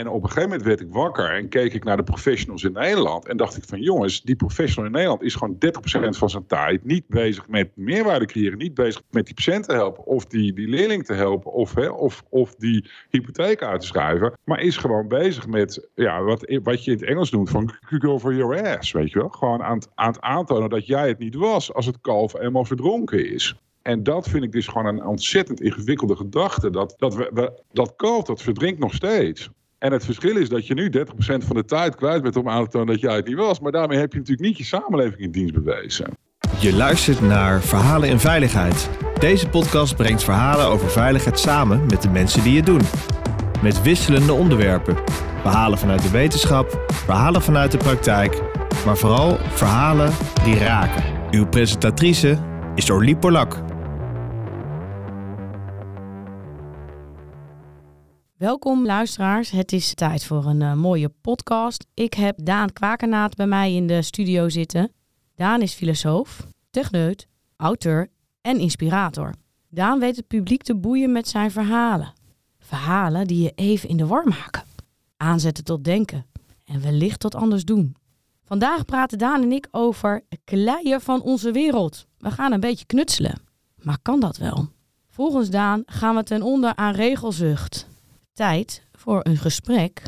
En op een gegeven moment werd ik wakker en keek ik naar de professionals in Nederland. En dacht ik van jongens, die professional in Nederland is gewoon 30% van zijn tijd niet bezig met meerwaarde creëren. Niet bezig met die patiënt te helpen of die, die leerling te helpen of, hè, of, of die hypotheek uit te schrijven. Maar is gewoon bezig met ja, wat, wat je in het Engels noemt van go for your ass. Weet je wel? Gewoon aan, aan het aantonen dat jij het niet was als het kalf eenmaal verdronken is. En dat vind ik dus gewoon een ontzettend ingewikkelde gedachte. Dat, dat, we, dat kalf, dat verdrinkt nog steeds. En het verschil is dat je nu 30% van de tijd kwijt bent om aan te tonen dat jij het niet was. Maar daarmee heb je natuurlijk niet je samenleving in dienst bewezen. Je luistert naar Verhalen in Veiligheid. Deze podcast brengt verhalen over veiligheid samen met de mensen die het doen. Met wisselende onderwerpen. Verhalen vanuit de wetenschap, verhalen vanuit de praktijk, maar vooral verhalen die raken. Uw presentatrice is Orlie Polak. Welkom luisteraars, het is tijd voor een uh, mooie podcast. Ik heb Daan Kwakernaat bij mij in de studio zitten. Daan is filosoof, techneut, auteur en inspirator. Daan weet het publiek te boeien met zijn verhalen. Verhalen die je even in de war maken. Aanzetten tot denken en wellicht tot anders doen. Vandaag praten Daan en ik over kleien van onze wereld. We gaan een beetje knutselen. Maar kan dat wel? Volgens Daan gaan we ten onder aan regelzucht tijd voor een gesprek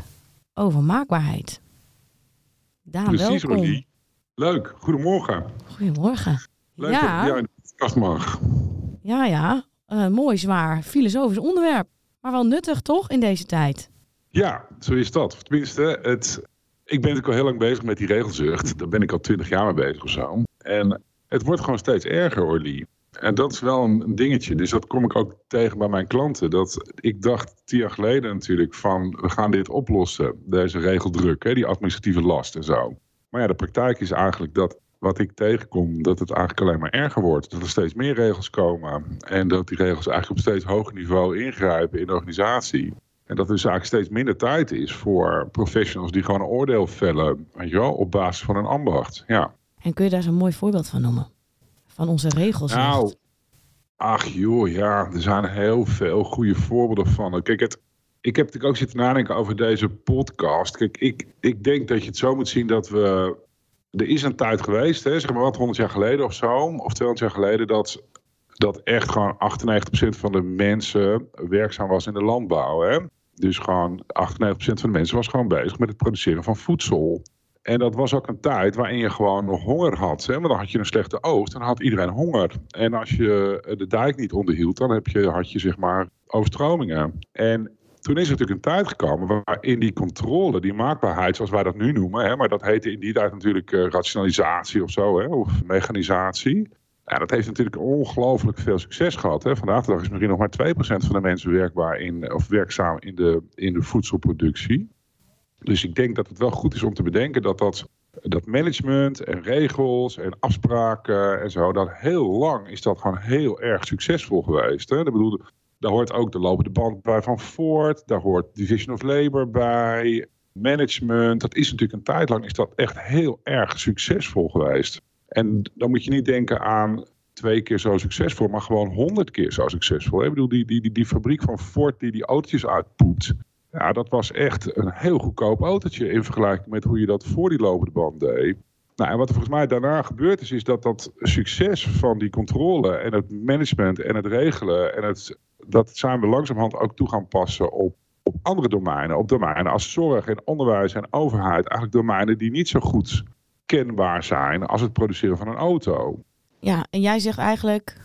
over maakbaarheid. Daan, Precies, welkom. Leuk, goedemorgen. Goedemorgen. Leuk ja. dat jij in de podcast mag. Ja, ja. Uh, mooi, zwaar, filosofisch onderwerp. Maar wel nuttig, toch, in deze tijd? Ja, zo is dat. Tenminste, het, ik ben natuurlijk al heel lang bezig met die regelzucht. Daar ben ik al twintig jaar mee bezig of zo. En het wordt gewoon steeds erger, Orly. En dat is wel een dingetje. Dus dat kom ik ook tegen bij mijn klanten. Dat ik dacht tien jaar geleden natuurlijk van we gaan dit oplossen. Deze regeldruk, hè, die administratieve last en zo. Maar ja, de praktijk is eigenlijk dat wat ik tegenkom, dat het eigenlijk alleen maar erger wordt. Dat er steeds meer regels komen. En dat die regels eigenlijk op steeds hoger niveau ingrijpen in de organisatie. En dat er dus eigenlijk steeds minder tijd is voor professionals die gewoon een oordeel vellen. Weet je op basis van een ambacht. Ja. En kun je daar zo'n mooi voorbeeld van noemen? Van onze regels. Nou, ach joh, ja, er zijn heel veel goede voorbeelden van. Kijk, het, ik heb natuurlijk ook zitten nadenken over deze podcast. Kijk, ik, ik denk dat je het zo moet zien dat we. Er is een tijd geweest, hè, zeg maar wat, 100 jaar geleden of zo, of 200 jaar geleden, dat, dat echt gewoon 98% van de mensen werkzaam was in de landbouw. Hè? Dus gewoon 98% van de mensen was gewoon bezig met het produceren van voedsel. En dat was ook een tijd waarin je gewoon nog honger had. Hè? Maar dan had je een slechte oogst, dan had iedereen honger. En als je de dijk niet onderhield, dan heb je, had je zeg maar overstromingen. En toen is er natuurlijk een tijd gekomen waarin die controle, die maakbaarheid, zoals wij dat nu noemen, hè, maar dat heette in die tijd natuurlijk uh, rationalisatie of zo, hè, of mechanisatie. Ja, dat heeft natuurlijk ongelooflijk veel succes gehad. Hè. Vandaag de dag is misschien nog maar 2% van de mensen werkbaar in, of werkzaam in de, in de voedselproductie. Dus ik denk dat het wel goed is om te bedenken dat dat, dat management en regels en afspraken en zo, dat heel lang is dat gewoon heel erg succesvol geweest. Hè? Dat bedoel, daar hoort ook de lopende band bij van Ford, daar hoort Division of Labor bij, management. Dat is natuurlijk een tijd lang is dat echt heel erg succesvol geweest. En dan moet je niet denken aan twee keer zo succesvol, maar gewoon honderd keer zo succesvol. Ik bedoel, die, die, die, die fabriek van Ford die die autootjes uitpoept. Ja, dat was echt een heel goedkoop autootje in vergelijking met hoe je dat voor die lopende band deed. Nou, en wat er volgens mij daarna gebeurd is, is dat dat succes van die controle en het management en het regelen en het, dat zijn we langzamerhand ook toe gaan passen op, op andere domeinen. Op domeinen als zorg en onderwijs en overheid. Eigenlijk domeinen die niet zo goed kenbaar zijn als het produceren van een auto. Ja, en jij zegt eigenlijk,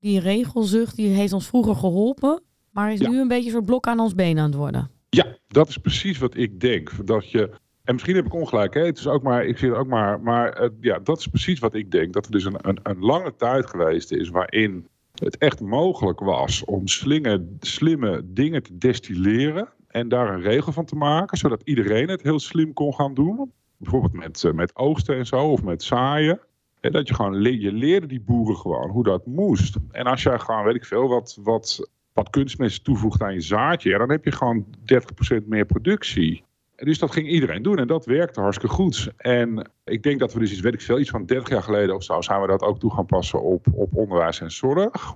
die regelzucht die heeft ons vroeger geholpen, maar is nu een beetje zo'n blok aan ons been aan het worden. Ja, dat is precies wat ik denk. Dat je, en misschien heb ik ongelijk, hè? Het is ook maar, ik zie het ook maar, maar uh, ja, dat is precies wat ik denk. Dat er dus een, een, een lange tijd geweest is waarin het echt mogelijk was om slinge, slimme dingen te destilleren en daar een regel van te maken, zodat iedereen het heel slim kon gaan doen. Bijvoorbeeld met, uh, met oogsten en zo, of met zaaien. En dat je gewoon, je leerde die boeren gewoon hoe dat moest. En als jij gewoon, weet ik veel, wat, wat wat kunstmest toevoegt aan je zaadje, ja, dan heb je gewoon 30% meer productie. En dus dat ging iedereen doen en dat werkte hartstikke goed. En ik denk dat we dus iets, weet ik veel, iets van 30 jaar geleden of zo, zijn we dat ook toe gaan passen op, op onderwijs en zorg.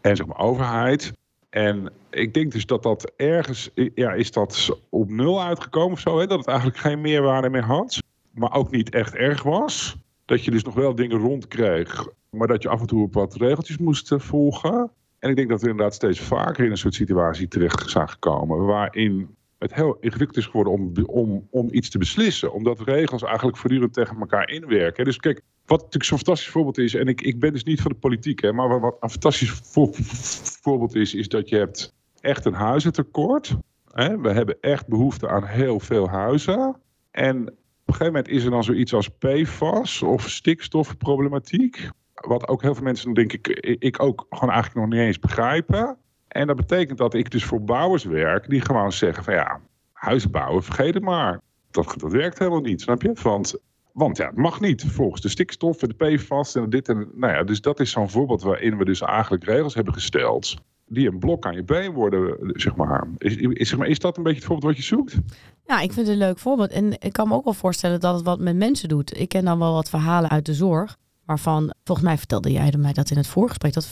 En zeg maar overheid. En ik denk dus dat dat ergens, ja, is dat op nul uitgekomen of zo, hè? dat het eigenlijk geen meerwaarde meer had, maar ook niet echt erg was. Dat je dus nog wel dingen rondkreeg, maar dat je af en toe op wat regeltjes moest eh, volgen. En ik denk dat we inderdaad steeds vaker in een soort situatie terecht zijn gekomen, waarin het heel ingewikkeld is geworden om, om, om iets te beslissen. Omdat regels eigenlijk voortdurend tegen elkaar inwerken. Dus kijk, wat natuurlijk zo'n fantastisch voorbeeld is, en ik, ik ben dus niet van de politiek, hè, maar wat een fantastisch voorbeeld is, is dat je hebt echt een huizentekort. Hè? We hebben echt behoefte aan heel veel huizen. En op een gegeven moment is er dan zoiets als PFAS of stikstofproblematiek. Wat ook heel veel mensen, denk ik, ik ook gewoon eigenlijk nog niet eens begrijpen. En dat betekent dat ik dus voor bouwers werk die gewoon zeggen van ja, huizen bouwen, vergeet het maar. Dat, dat werkt helemaal niet, snap je? Want, want ja, het mag niet volgens de stikstof en de PFAS en dit en nou ja. Dus dat is zo'n voorbeeld waarin we dus eigenlijk regels hebben gesteld die een blok aan je been worden, zeg maar. Is, is, zeg maar, is dat een beetje het voorbeeld wat je zoekt? Ja, ik vind het een leuk voorbeeld. En ik kan me ook wel voorstellen dat het wat met mensen doet. Ik ken dan wel wat verhalen uit de zorg. Waarvan, volgens mij vertelde jij mij dat in het voorgesprek, dat 40%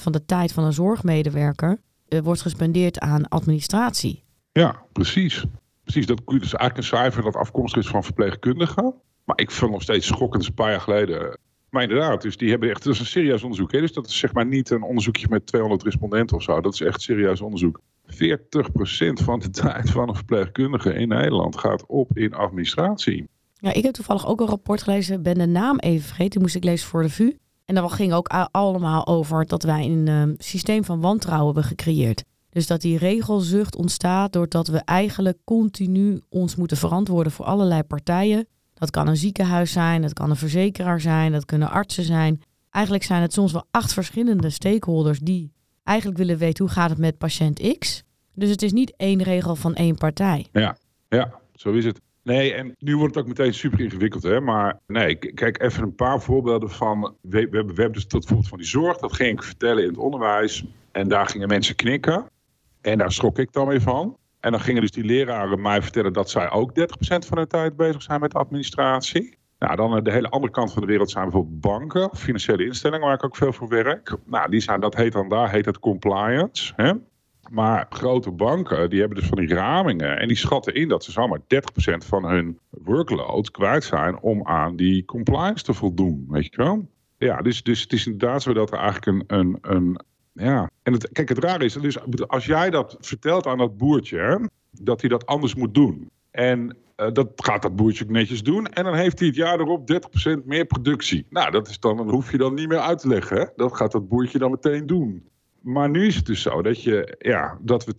van de tijd van een zorgmedewerker uh, wordt gespendeerd aan administratie. Ja, precies. Precies, dat is eigenlijk een cijfer dat afkomstig is van verpleegkundigen. Maar ik vond nog steeds schokkend, een paar jaar geleden. Maar inderdaad, dus die hebben echt, dat is een serieus onderzoek. Dus dat is zeg maar niet een onderzoekje met 200 respondenten of zo. Dat is echt serieus onderzoek. 40% van de tijd van een verpleegkundige in Nederland gaat op in administratie. Ja, ik heb toevallig ook een rapport gelezen, ben de naam even vergeten, die moest ik lezen voor de VU. En dat ging ook allemaal over dat wij een um, systeem van wantrouwen hebben gecreëerd. Dus dat die regelzucht ontstaat doordat we eigenlijk continu ons moeten verantwoorden voor allerlei partijen. Dat kan een ziekenhuis zijn, dat kan een verzekeraar zijn, dat kunnen artsen zijn. Eigenlijk zijn het soms wel acht verschillende stakeholders die eigenlijk willen weten hoe gaat het met patiënt X. Dus het is niet één regel van één partij. Ja, ja, zo is het. Nee, en nu wordt het ook meteen super ingewikkeld, hè. Maar nee, kijk even een paar voorbeelden van... We, we, hebben, we hebben dus tot voorbeeld van die zorg, dat ging ik vertellen in het onderwijs. En daar gingen mensen knikken. En daar schrok ik dan weer van. En dan gingen dus die leraren mij vertellen dat zij ook 30% van hun tijd bezig zijn met administratie. Nou, dan de hele andere kant van de wereld zijn bijvoorbeeld banken, financiële instellingen waar ik ook veel voor werk. Nou, die zijn, dat heet dan daar, heet het compliance. Hè? Maar grote banken die hebben dus van die ramingen en die schatten in dat ze zomaar 30% van hun workload kwijt zijn om aan die compliance te voldoen. Weet je wel? Ja, dus, dus het is inderdaad zo dat er eigenlijk een. een, een ja. En het, kijk, het rare is, dus als jij dat vertelt aan dat boertje, dat hij dat anders moet doen. En uh, dat gaat dat boertje netjes doen. En dan heeft hij het jaar erop 30% meer productie. Nou, dat is dan, dan hoef je dan niet meer uit te leggen. Hè? Dat gaat dat boertje dan meteen doen. Maar nu is het dus zo dat, je, ja, dat we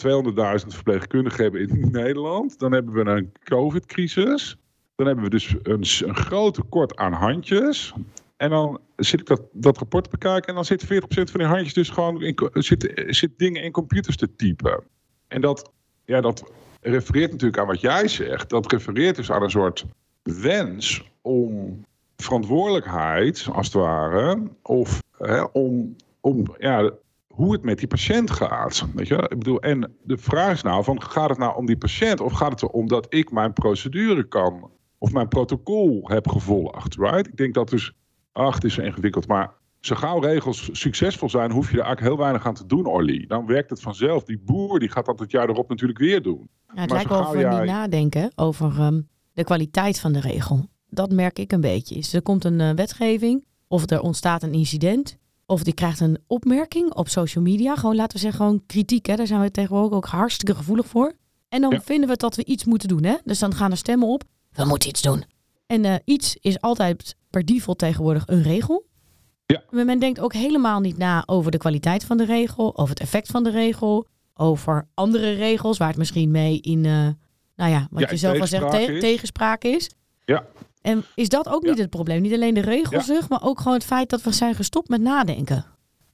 200.000 verpleegkundigen hebben in Nederland. Dan hebben we een COVID-crisis. Dan hebben we dus een, een groot tekort aan handjes. En dan zit ik dat, dat rapport te bekijken en dan zit 40% van die handjes dus gewoon in, zit, zit dingen in computers te typen. En dat, ja, dat refereert natuurlijk aan wat jij zegt. Dat refereert dus aan een soort wens om verantwoordelijkheid, als het ware, of hè, om, om ja, hoe het met die patiënt gaat. Weet je? Ik bedoel, en de vraag is nou: van, gaat het nou om die patiënt of gaat het erom dat ik mijn procedure kan of mijn protocol heb gevolgd? Right? Ik denk dat dus, ach, het is zo ingewikkeld, maar zo gauw regels succesvol zijn, hoef je er eigenlijk heel weinig aan te doen, Orly. Dan werkt het vanzelf. Die boer die gaat dat het jaar erop natuurlijk weer doen. Ja, het lijkt wel over jij... die nadenken over um, de kwaliteit van de regel. Dat merk ik een beetje. Is er komt een uh, wetgeving of er ontstaat een incident. Of die krijgt een opmerking op social media. Gewoon laten we zeggen, gewoon kritiek. Hè? Daar zijn we tegenwoordig ook hartstikke gevoelig voor. En dan vinden we dat we iets moeten doen. Hè? Dus dan gaan er stemmen op. We moeten iets doen. En uh, iets is altijd per default tegenwoordig een regel. Ja. Men denkt ook helemaal niet na over de kwaliteit van de regel, over het effect van de regel, over andere regels waar het misschien mee in, uh, nou ja, wat ja, je zelf al zegt, te tegenspraak is. Ja. En is dat ook niet het probleem? Niet alleen de regelzucht, maar ook gewoon het feit dat we zijn gestopt met nadenken.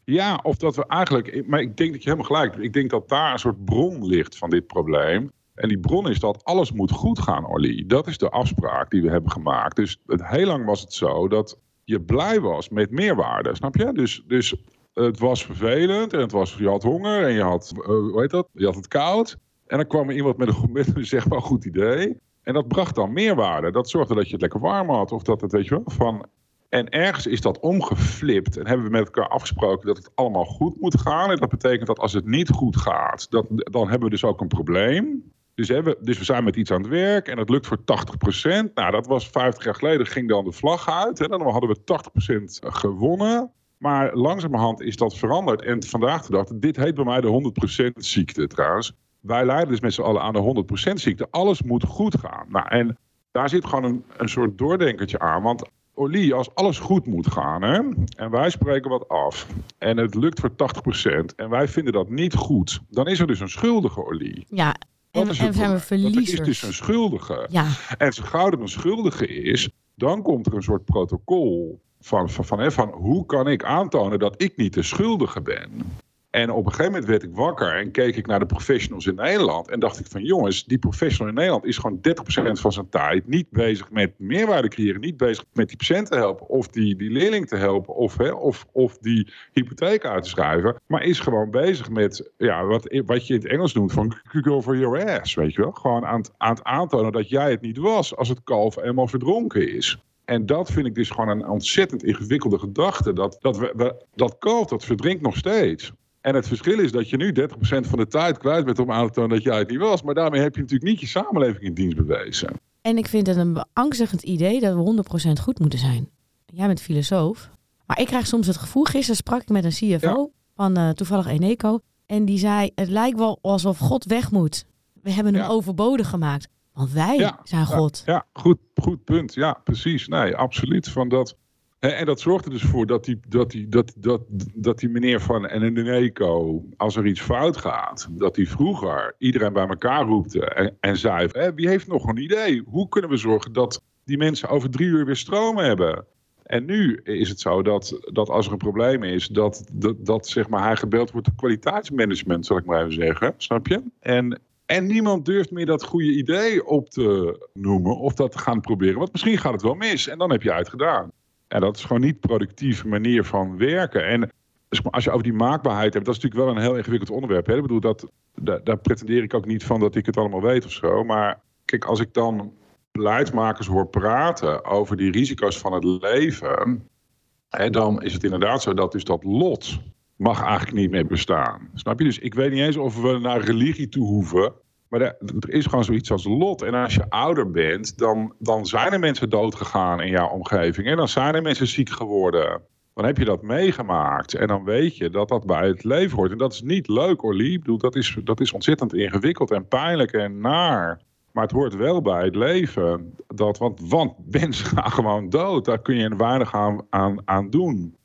Ja, of dat we eigenlijk, maar ik denk dat je helemaal gelijk hebt. Ik denk dat daar een soort bron ligt van dit probleem. En die bron is dat alles moet goed gaan, Orly. Dat is de afspraak die we hebben gemaakt. Dus het, heel lang was het zo dat je blij was met meerwaarde, snap je? Dus, dus het was vervelend en het was, je had honger en je had, uh, hoe heet dat? Je had het koud. En dan kwam er iemand met een, met een zeg maar goed idee. En dat bracht dan meerwaarde. Dat zorgde dat je het lekker warm had. Of dat het, weet je wel, van... En ergens is dat omgeflipt en hebben we met elkaar afgesproken dat het allemaal goed moet gaan. En dat betekent dat als het niet goed gaat, dat, dan hebben we dus ook een probleem. Dus, we, dus we zijn met iets aan het werk en dat lukt voor 80%. Nou, dat was 50 jaar geleden, ging dan de vlag uit. En dan hadden we 80% gewonnen. Maar langzamerhand is dat veranderd. En vandaag de dag, dit heet bij mij de 100% ziekte trouwens. Wij lijden dus met z'n allen aan de 100% ziekte. Alles moet goed gaan. Nou, en daar zit gewoon een, een soort doordenkertje aan. Want Olie, als alles goed moet gaan, hè, en wij spreken wat af, en het lukt voor 80%, en wij vinden dat niet goed, dan is er dus een schuldige Olie. Ja, en, en zijn we verliezers. Dat is dus een schuldige. Ja. En zo gauw er een schuldige is, dan komt er een soort protocol van, van, van, van hoe kan ik aantonen dat ik niet de schuldige ben. En op een gegeven moment werd ik wakker en keek ik naar de professionals in Nederland. En dacht ik van jongens, die professional in Nederland is gewoon 30% van zijn tijd niet bezig met meerwaarde creëren. Niet bezig met die patiënt te helpen of die, die leerling te helpen of, hè, of, of die hypotheek uit te schrijven. Maar is gewoon bezig met ja, wat, wat je in het Engels noemt van go for your ass. Weet je wel? Gewoon aan, aan het aantonen dat jij het niet was als het kalf eenmaal verdronken is. En dat vind ik dus gewoon een ontzettend ingewikkelde gedachte. Dat, dat, we, dat kalf, dat verdrinkt nog steeds. En het verschil is dat je nu 30% van de tijd kwijt bent om aan te tonen dat jij het niet was. Maar daarmee heb je natuurlijk niet je samenleving in dienst bewezen. En ik vind het een beangstigend idee dat we 100% goed moeten zijn. Jij bent filosoof. Maar ik krijg soms het gevoel, gisteren sprak ik met een CFO van uh, toevallig Eneco. En die zei, het lijkt wel alsof God weg moet. We hebben hem overbodig gemaakt. Want wij zijn God. Ja, goed, goed punt. Ja, precies. Nee, absoluut. Van dat, en dat zorgt er dus voor dat die, dat die, dat, dat, dat die meneer van Eneco, als er iets fout gaat, dat hij vroeger iedereen bij elkaar roepte en, en zei: wie heeft nog een idee? Hoe kunnen we zorgen dat die mensen over drie uur weer stroom hebben? En nu is het zo dat, dat als er een probleem is, dat, dat, dat zeg maar, hij gebeld wordt op kwaliteitsmanagement, zal ik maar even zeggen. Snap je? En, en niemand durft meer dat goede idee op te noemen of dat te gaan proberen. Want misschien gaat het wel mis en dan heb je uitgedaan. En dat is gewoon niet productieve manier van werken. En als je over die maakbaarheid hebt, dat is natuurlijk wel een heel ingewikkeld onderwerp. Hè? Ik bedoel, dat, daar, daar pretendeer ik ook niet van dat ik het allemaal weet of zo. Maar kijk, als ik dan beleidsmakers hoor praten over die risico's van het leven, hè, dan is het inderdaad zo dat dus dat lot mag eigenlijk niet meer bestaan. Snap je? Dus ik weet niet eens of we naar religie toe hoeven. Maar er, is gewoon zoiets als lot. En als je ouder bent, dan, dan zijn er mensen dood gegaan in jouw omgeving. En dan zijn er mensen ziek geworden. Dan heb je dat meegemaakt. En dan weet je dat dat bij het leven hoort. En dat is niet leuk, Orlie. Ik bedoel, dat is, dat is ontzettend ingewikkeld en pijnlijk en naar. Maar het hoort wel bij het leven. Dat, want, want mensen gaan gewoon dood. Daar kun je weinig aan, aan, aan doen.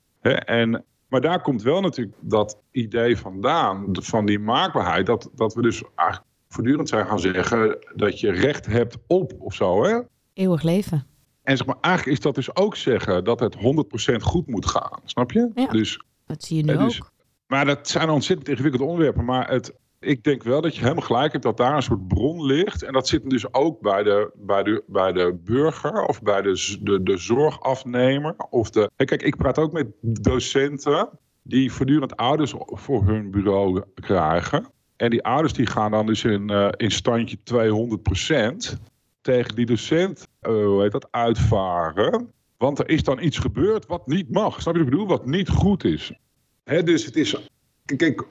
En, maar daar komt wel natuurlijk dat idee vandaan. Van die maakbaarheid. Dat, dat we dus eigenlijk voortdurend zijn gaan zeggen dat je recht hebt op of zo. Hè? Eeuwig leven. En zeg maar, eigenlijk is dat dus ook zeggen dat het 100% goed moet gaan. Snap je? Ja, dus, dat zie je nu dus, ook. Maar dat zijn ontzettend ingewikkelde onderwerpen. Maar het, ik denk wel dat je helemaal gelijk hebt dat daar een soort bron ligt. En dat zit dus ook bij de, bij de, bij de burger of bij de, de, de zorgafnemer. Of de, kijk, ik praat ook met docenten die voortdurend ouders voor hun bureau krijgen. En die ouders die gaan dan dus in, uh, in standje 200% tegen die docent uh, hoe heet dat, uitvaren. Want er is dan iets gebeurd wat niet mag. Snap je wat ik bedoel? Wat niet goed is. Hè, dus het is. Kijk,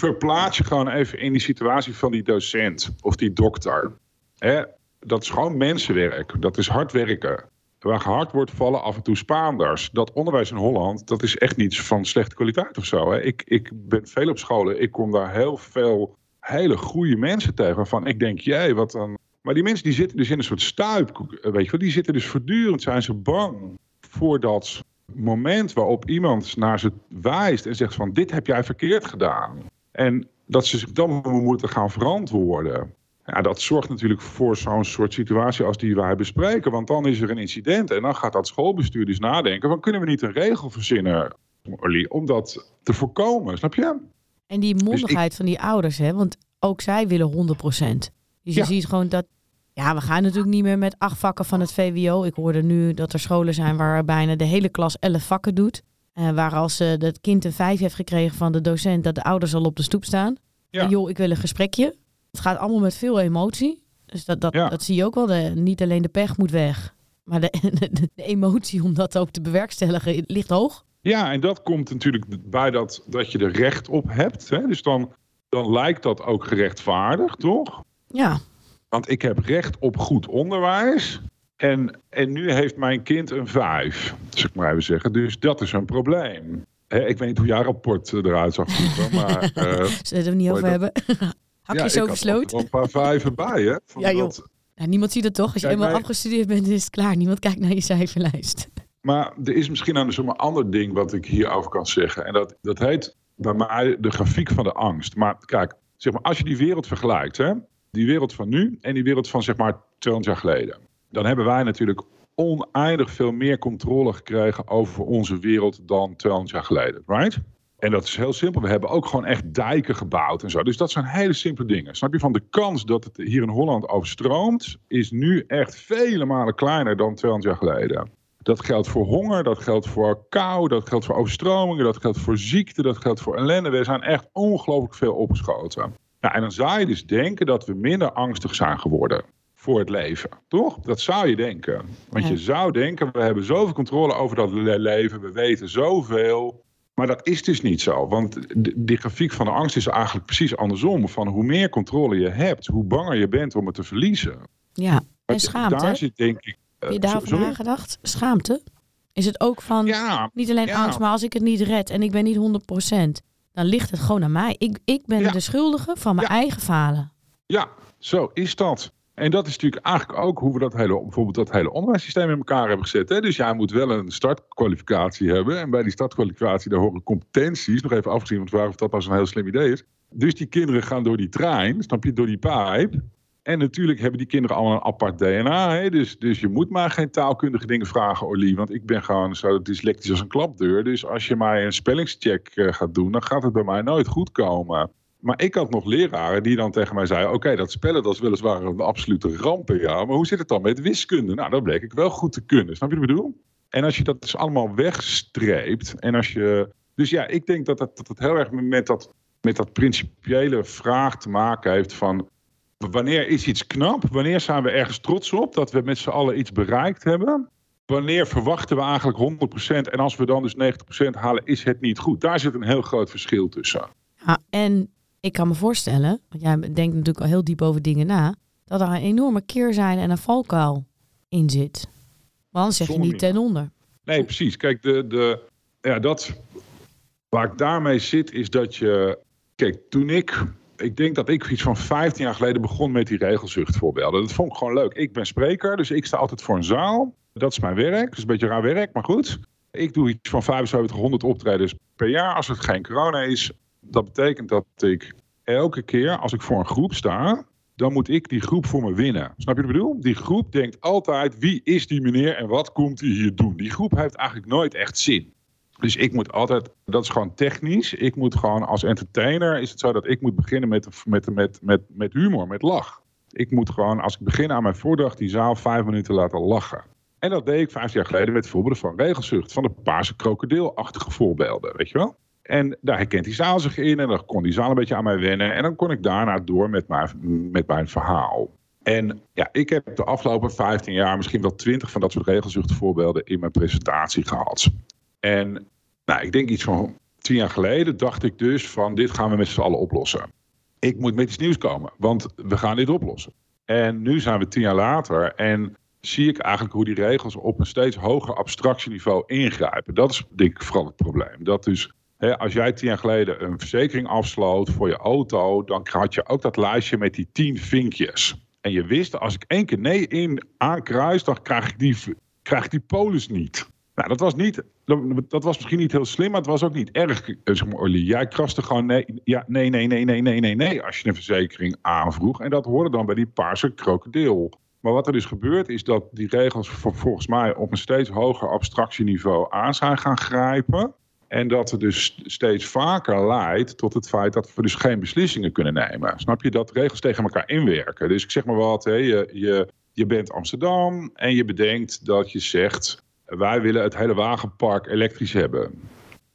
verplaats je gewoon even in die situatie van die docent of die dokter. Hè, dat is gewoon mensenwerk. Dat is hard werken waar gehard wordt, vallen af en toe Spaanders. Dat onderwijs in Holland, dat is echt niets van slechte kwaliteit of zo. Hè. Ik, ik ben veel op scholen. Ik kom daar heel veel hele goede mensen tegen. Waarvan ik denk, jij, wat dan... Maar die mensen die zitten dus in een soort stuip. Weet je wel, die zitten dus voortdurend, zijn ze bang voor dat moment waarop iemand naar ze wijst en zegt van dit heb jij verkeerd gedaan. En dat ze zich dan moeten gaan verantwoorden. Ja, dat zorgt natuurlijk voor zo'n soort situatie als die wij bespreken. Want dan is er een incident en dan gaat dat schoolbestuur dus nadenken... van kunnen we niet een regel verzinnen om dat te voorkomen, snap je? En die dus mondigheid van die ouders, hè? want ook zij willen 100% Dus je ziet gewoon dat... Ja, we gaan natuurlijk niet meer met acht vakken van het VWO. Ik hoorde nu dat er scholen zijn waar bijna de hele klas elf vakken doet. Uh, waar als uh, het kind een vijf heeft gekregen van de docent... dat de ouders al op de stoep staan. Ja. joh, ik wil een gesprekje. Het gaat allemaal met veel emotie. Dus dat, dat, dat zie je ook wel. De, niet alleen de pech moet weg. Maar de, de, de emotie om dat ook te bewerkstelligen ligt hoog. Ja, en dat komt natuurlijk bij dat, dat je er recht op hebt. Hè? Dus dan, dan lijkt dat ook gerechtvaardigd, toch? Ja, Want ik heb recht op goed onderwijs. En, en nu heeft mijn kind een vijf, zeg ik maar even zeggen. Dus dat is een probleem. Hè, ik weet niet hoe jouw rapport eruit zag vroeger, maar... eh, zullen we het er niet over hebben? Hakjes had gesloten. er een paar vijven bij, hè? Van Ja, joh. dat- Nou, niemand ziet het toch? Als je Kijk, eenmaal afgestudeerd bent, is het klaar. Niemand kijkt naar je cijferlijst. Maar er is misschien een zo'n ander ding wat ik hierover kan zeggen. En dat, dat heet bij mij de grafiek van de angst. Maar kijk, zeg maar, als je die wereld vergelijkt, hè, die wereld van nu en die wereld van zeg maar 200 jaar geleden. Dan hebben wij natuurlijk oneindig veel meer controle gekregen over onze wereld dan 200 jaar geleden. Right? En dat is heel simpel. We hebben ook gewoon echt dijken gebouwd en zo. Dus dat zijn hele simpele dingen. Snap je? Van de kans dat het hier in Holland overstroomt, is nu echt vele malen kleiner dan 200 jaar geleden. Dat geldt voor honger, dat geldt voor kou, dat geldt voor overstromingen, dat geldt voor ziekte, dat geldt voor ellende. We zijn echt ongelooflijk veel opgeschoten. Nou, en dan zou je dus denken dat we minder angstig zijn geworden voor het leven, toch? Dat zou je denken. Want Ja. je zou denken, we hebben zoveel controle over dat le- leven, we weten zoveel. Maar dat is dus niet zo. Want de, die grafiek van de angst is eigenlijk precies andersom. Van hoe meer controle je hebt, hoe banger je bent om het te verliezen. Ja, en schaamte. Daar zit denk ik... Heb je eh, daarover nagedacht? Schaamte? Is het ook van, Ja, niet alleen ja. angst, maar als ik het niet red en ik ben niet 100%, dan ligt het gewoon aan mij. Ik, ik ben Ja. de schuldige van mijn eigen falen. Ja, zo is dat. En dat is natuurlijk eigenlijk ook hoe we dat hele, bijvoorbeeld dat hele onderwijssysteem in elkaar hebben gezet. Hè? Dus jij moet wel een startkwalificatie hebben. En bij die startkwalificatie daar horen competenties. Nog even afgezien van of dat nou zo'n heel slim idee is. Dus die kinderen gaan door die trein, snap je, door die pijp. En natuurlijk hebben die kinderen allemaal een apart DNA. Hè? Dus, dus je moet maar geen taalkundige dingen vragen, Orlie. Want ik ben gewoon zo dyslectisch als een klapdeur. Dus als je mij een spellingscheck eh, gaat doen, dan gaat het bij mij nooit goed komen. Maar ik had nog leraren die dan tegen mij zeiden: Oké, dat spellen dat is weliswaar een absolute ramp. Ja, maar hoe zit het dan met wiskunde? Nou, dat bleek ik wel goed te kunnen. Snap je wat ik bedoel? En als je dat dus allemaal wegstreept. En als je. Dus ja, ik denk dat dat, dat het heel erg met dat, met dat principiële vraag te maken heeft van. Wanneer is iets knap? Wanneer zijn we ergens trots op dat we met z'n allen iets bereikt hebben? Wanneer verwachten we eigenlijk 100% en als we dan dus 90% halen, is het niet goed? Daar zit een heel groot verschil tussen. Ja, en ik kan me voorstellen, want jij denkt natuurlijk al heel diep over dingen na, dat er een enorme keerzijde en een valkuil in zit. Maar anders zeg je niet ten onder. Nee, precies. Kijk, de, de, ja, dat, waar ik daarmee zit, is dat je. Kijk, toen ik. Ik denk dat ik iets van 15 jaar geleden begon met die regelzuchtvoorbeelden. Dat vond ik gewoon leuk. Ik ben spreker, dus ik sta altijd voor een zaal. Dat is mijn werk. Dat is een beetje raar werk, maar goed. Ik doe iets van 7500 optredens per jaar als het geen corona is. Dat betekent dat ik elke keer als ik voor een groep sta, dan moet ik die groep voor me winnen. Snap je wat ik bedoel? Die groep denkt altijd, wie is die meneer en wat komt hij hier doen? Die groep heeft eigenlijk nooit echt zin. Dus ik moet altijd, dat is gewoon technisch. Ik moet gewoon als entertainer, is het zo dat ik moet beginnen met, met, met, met, met humor, met lach. Ik moet gewoon, als ik begin aan mijn voordracht, die zaal vijf minuten laten lachen. En dat deed ik vijf jaar geleden met voorbeelden van regelzucht. Van de paarse krokodilachtige voorbeelden, weet je wel? En daar herkent die zaal zich in en dan kon die zaal een beetje aan mij wennen. En dan kon ik daarna door met mijn, met mijn verhaal. En ja, ik heb de afgelopen 15 jaar misschien wel 20 van dat soort regelzuchtvoorbeelden in mijn presentatie gehad. En nou, ik denk iets van 10 jaar geleden dacht ik dus van dit gaan we met z'n allen oplossen. Ik moet met iets nieuws komen, want we gaan dit oplossen. En nu zijn we 10 jaar later en zie ik eigenlijk hoe die regels op een steeds hoger abstractieniveau ingrijpen. Dat is denk ik vooral het probleem. Dat dus Als jij tien jaar geleden een verzekering afsloot voor je auto, dan had je ook dat lijstje met die tien vinkjes. En je wist, als ik één keer nee in aankruis, dan krijg ik die, krijg die polis niet. Nou, dat was, niet, dat was misschien niet heel slim, maar het was ook niet erg. eh. Jij kraste gewoon nee, ja, nee, nee, nee, nee, nee, nee, nee, als je een verzekering aanvroeg. En dat hoorde dan bij die paarse krokodil. Maar wat er dus gebeurt, is dat die regels volgens mij op een steeds hoger abstractieniveau aan zijn gaan grijpen. En dat het dus steeds vaker leidt tot het feit dat we dus geen beslissingen kunnen nemen. Snap je dat regels tegen elkaar inwerken? Dus ik zeg maar wat, je, je, je bent Amsterdam en je bedenkt dat je zegt: wij willen het hele wagenpark elektrisch hebben.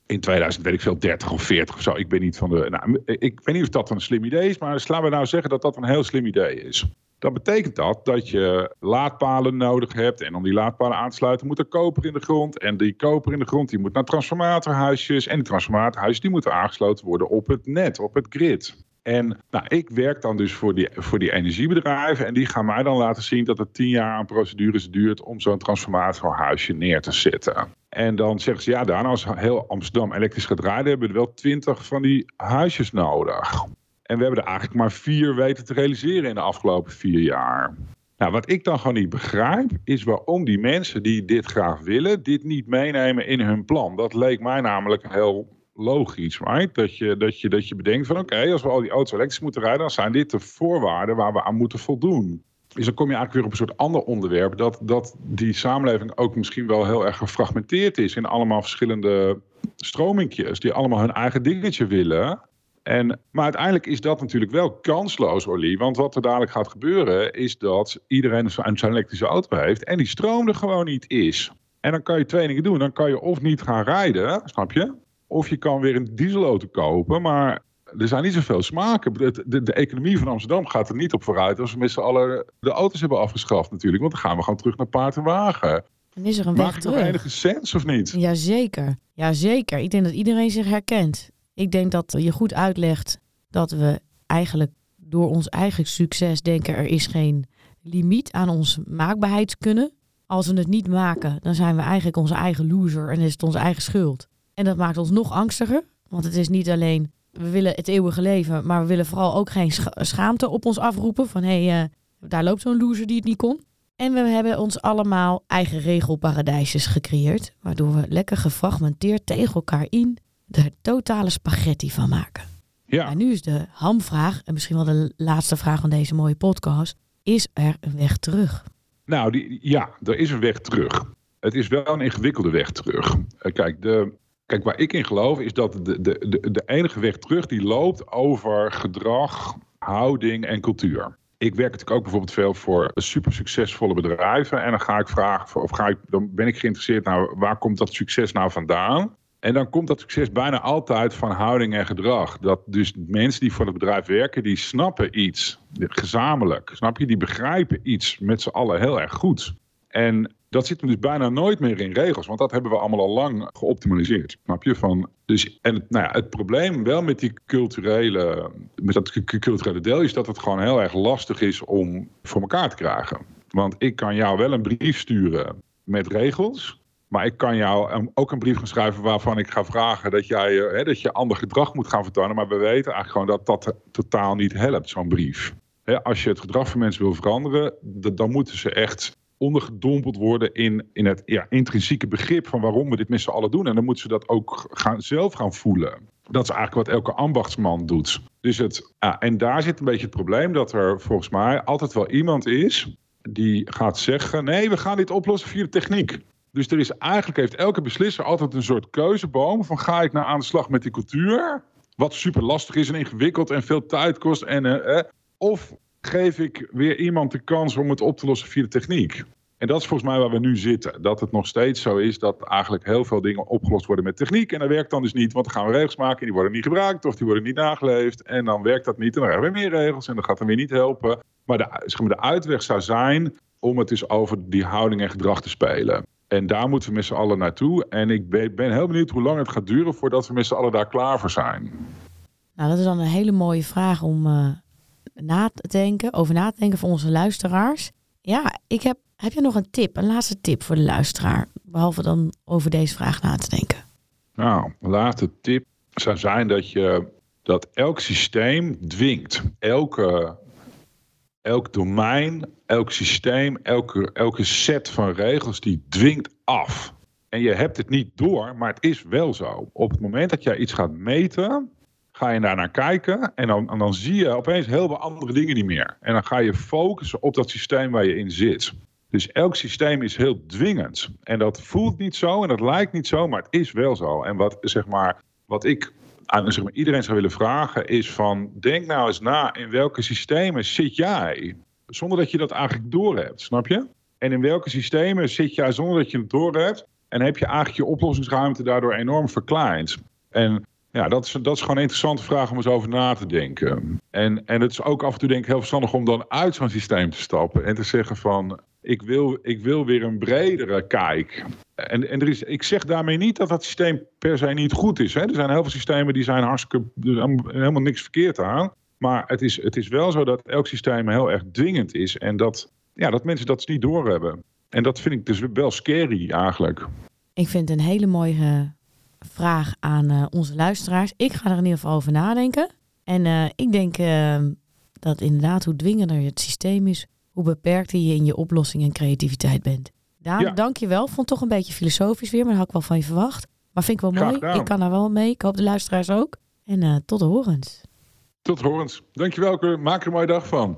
In 2000 weet ik veel, 30 of 40 of zo. Ik ben niet van de. Nou, ik weet niet of dat een slim idee is, maar laten we nou zeggen dat dat een heel slim idee is. Dan betekent dat dat je laadpalen nodig hebt. En om die laadpalen aan te sluiten moet er koper in de grond. En die koper in de grond die moet naar transformatorhuisjes. En die transformatorhuisjes die moeten aangesloten worden op het net, op het grid. En nou, ik werk dan dus voor die, voor die energiebedrijven. En die gaan mij dan laten zien dat het tien jaar aan procedures duurt om zo'n transformatorhuisje neer te zetten. En dan zeggen ze, ja, daarna als heel Amsterdam elektrisch gaat draaien, hebben we wel twintig van die huisjes nodig. En we hebben er eigenlijk maar vier weten te realiseren in de afgelopen vier jaar. Nou, wat ik dan gewoon niet begrijp, is waarom die mensen die dit graag willen, dit niet meenemen in hun plan. Dat leek mij namelijk heel logisch, right? Dat je, dat je, dat je bedenkt van oké, als we al die auto's elektrisch moeten rijden, dan zijn dit de voorwaarden waar we aan moeten voldoen. Dus dan kom je eigenlijk weer op een soort ander onderwerp, dat, dat die samenleving ook misschien wel heel erg gefragmenteerd is in allemaal verschillende stromingjes, die allemaal hun eigen dingetje willen. En, maar uiteindelijk is dat natuurlijk wel kansloos, Olly. Want wat er dadelijk gaat gebeuren, is dat iedereen zijn elektrische auto heeft en die stroom er gewoon niet is. En dan kan je twee dingen doen. Dan kan je of niet gaan rijden, snap je? Of je kan weer een dieselauto kopen, maar er zijn niet zoveel smaken. De, de, de, economie van Amsterdam gaat er niet op vooruit als we met z'n allen de auto's hebben afgeschaft natuurlijk. Want dan gaan we gewoon terug naar paard en wagen. Dan is er een weg Maakt het terug. nog enige sens of niet? Jazeker. Jazeker. Ik denk dat iedereen zich herkent. Ik denk dat je goed uitlegt dat we eigenlijk door ons eigen succes denken er is geen limiet aan ons maakbaarheidskunnen. Als we het niet maken, dan zijn we eigenlijk onze eigen loser en is het onze eigen schuld. En dat maakt ons nog angstiger, want het is niet alleen we willen het eeuwige leven, maar we willen vooral ook geen scha- schaamte op ons afroepen van hé, hey, eh, daar loopt zo'n loser die het niet kon. En we hebben ons allemaal eigen regelparadijsjes gecreëerd, waardoor we lekker gefragmenteerd tegen elkaar in de totale spaghetti van maken. Ja. En nu is de hamvraag, en misschien wel de laatste vraag van deze mooie podcast, is er een weg terug? Nou, die, ja, er is een weg terug. Het is wel een ingewikkelde weg terug. Eh, Kijk, de, kijk waar ik in geloof is dat de, de, de, de enige weg terug die loopt over gedrag, houding en cultuur. Ik werk natuurlijk ook bijvoorbeeld veel voor super succesvolle bedrijven. En dan ga ik vragen, of ga ik, dan ben ik geïnteresseerd, nou, waar komt dat succes nou vandaan? En dan komt dat succes bijna altijd van houding en gedrag. Dat dus mensen die voor het bedrijf werken, die snappen iets gezamenlijk. Snap je? Die begrijpen iets met z'n allen heel erg goed. En dat zit hem dus bijna nooit meer in regels, want dat hebben we allemaal al lang geoptimaliseerd. Snap je? Van, dus, en het, nou ja, het probleem wel met die culturele, met dat cu- culturele deel is dat het gewoon heel erg lastig is om voor elkaar te krijgen. Want ik kan jou wel een brief sturen met regels, maar ik kan jou ook een brief gaan schrijven waarvan ik ga vragen dat, jij, eh, hè, dat je ander gedrag moet gaan vertonen. Maar we weten eigenlijk gewoon dat dat totaal niet helpt, zo'n brief. Hè, als je het gedrag van mensen wil veranderen, dan moeten ze echt ondergedompeld worden in, in het ja, intrinsieke begrip van waarom we dit met z'n allen doen. En dan moeten ze dat ook gaan, zelf gaan voelen. Dat is eigenlijk wat elke ambachtsman doet. Dus het, ja, en daar zit een beetje het probleem dat er volgens mij altijd wel iemand is die gaat zeggen: nee, we gaan dit oplossen via de techniek. Dus er is eigenlijk heeft elke beslisser altijd een soort keuzeboom van ga ik nou aan de slag met die cultuur, wat super lastig is en ingewikkeld en veel tijd kost en eh, eh, of geef ik weer iemand de kans om het op te lossen via de techniek. En dat is volgens mij waar we nu zitten. Dat het nog steeds zo is dat eigenlijk heel veel dingen opgelost worden met techniek. En dat werkt dan dus niet, want dan gaan we regels maken en die worden niet gebruikt of die worden niet nageleefd. En dan werkt dat niet en dan hebben we meer regels en dat gaat dan weer niet helpen. Maar de, zeg maar, de uitweg zou zijn om het dus over die houding en gedrag te spelen. En daar moeten we met z'n allen naartoe. En ik ben, heel benieuwd hoe lang het gaat duren voordat we met z'n allen daar klaar voor zijn. Nou, dat is dan een hele mooie vraag om eh, na te denken, over na te denken voor onze luisteraars. Ja, ik heb, heb je nog een tip, een laatste tip voor de luisteraar? Behalve dan over deze vraag na te denken. Nou, een laatste tip zou zijn dat je dat elk systeem dwingt. Elke, elk domein, elk systeem, elke, elke set van regels die dwingt af. En je hebt het niet door, maar het is wel zo. Op het moment dat jij iets gaat meten, ga je daar naar kijken en dan, dan zie je opeens heel veel andere dingen niet meer. En dan ga je focussen op dat systeem waar je in zit. Dus elk systeem is heel dwingend. En dat voelt niet zo en dat lijkt niet zo, maar het is wel zo. En wat, zeg maar, wat ik aan zeg maar, iedereen zou willen vragen is van... denk nou eens na, in welke systemen zit jij? Zonder dat je dat eigenlijk doorhebt, snap je? En in welke systemen zit jij zonder dat je het doorhebt? En heb je eigenlijk je oplossingsruimte daardoor enorm verkleind? En Ja, dat is, dat is gewoon een interessante vraag om eens over na te denken. En, en het is ook af en toe denk ik heel verstandig om dan uit zo'n systeem te stappen en te zeggen van ik wil, ik wil weer een bredere kijk. En, en er is, ik zeg daarmee niet dat dat systeem per se niet goed is. Hè. Er zijn heel veel systemen die zijn hartstikke helemaal niks verkeerd aan. Maar het is, het is wel zo dat elk systeem heel erg dwingend is. En dat, ja, dat mensen dat niet doorhebben. En dat vind ik dus wel scary eigenlijk. Ik vind een hele mooie vraag aan uh, onze luisteraars. Ik ga er in ieder geval over nadenken. En uh, ik denk uh, dat inderdaad hoe dwingender het systeem is, hoe beperkter je in je oplossing en creativiteit bent. Daan, ja. dank je wel. Vond het toch een beetje filosofisch weer, maar dat had ik wel van je verwacht. Maar vind ik wel mooi. Ik kan daar wel mee. Ik hoop de luisteraars ook. En tot de horens. Tot horens. Dankjewel. Maak er een mooie dag van.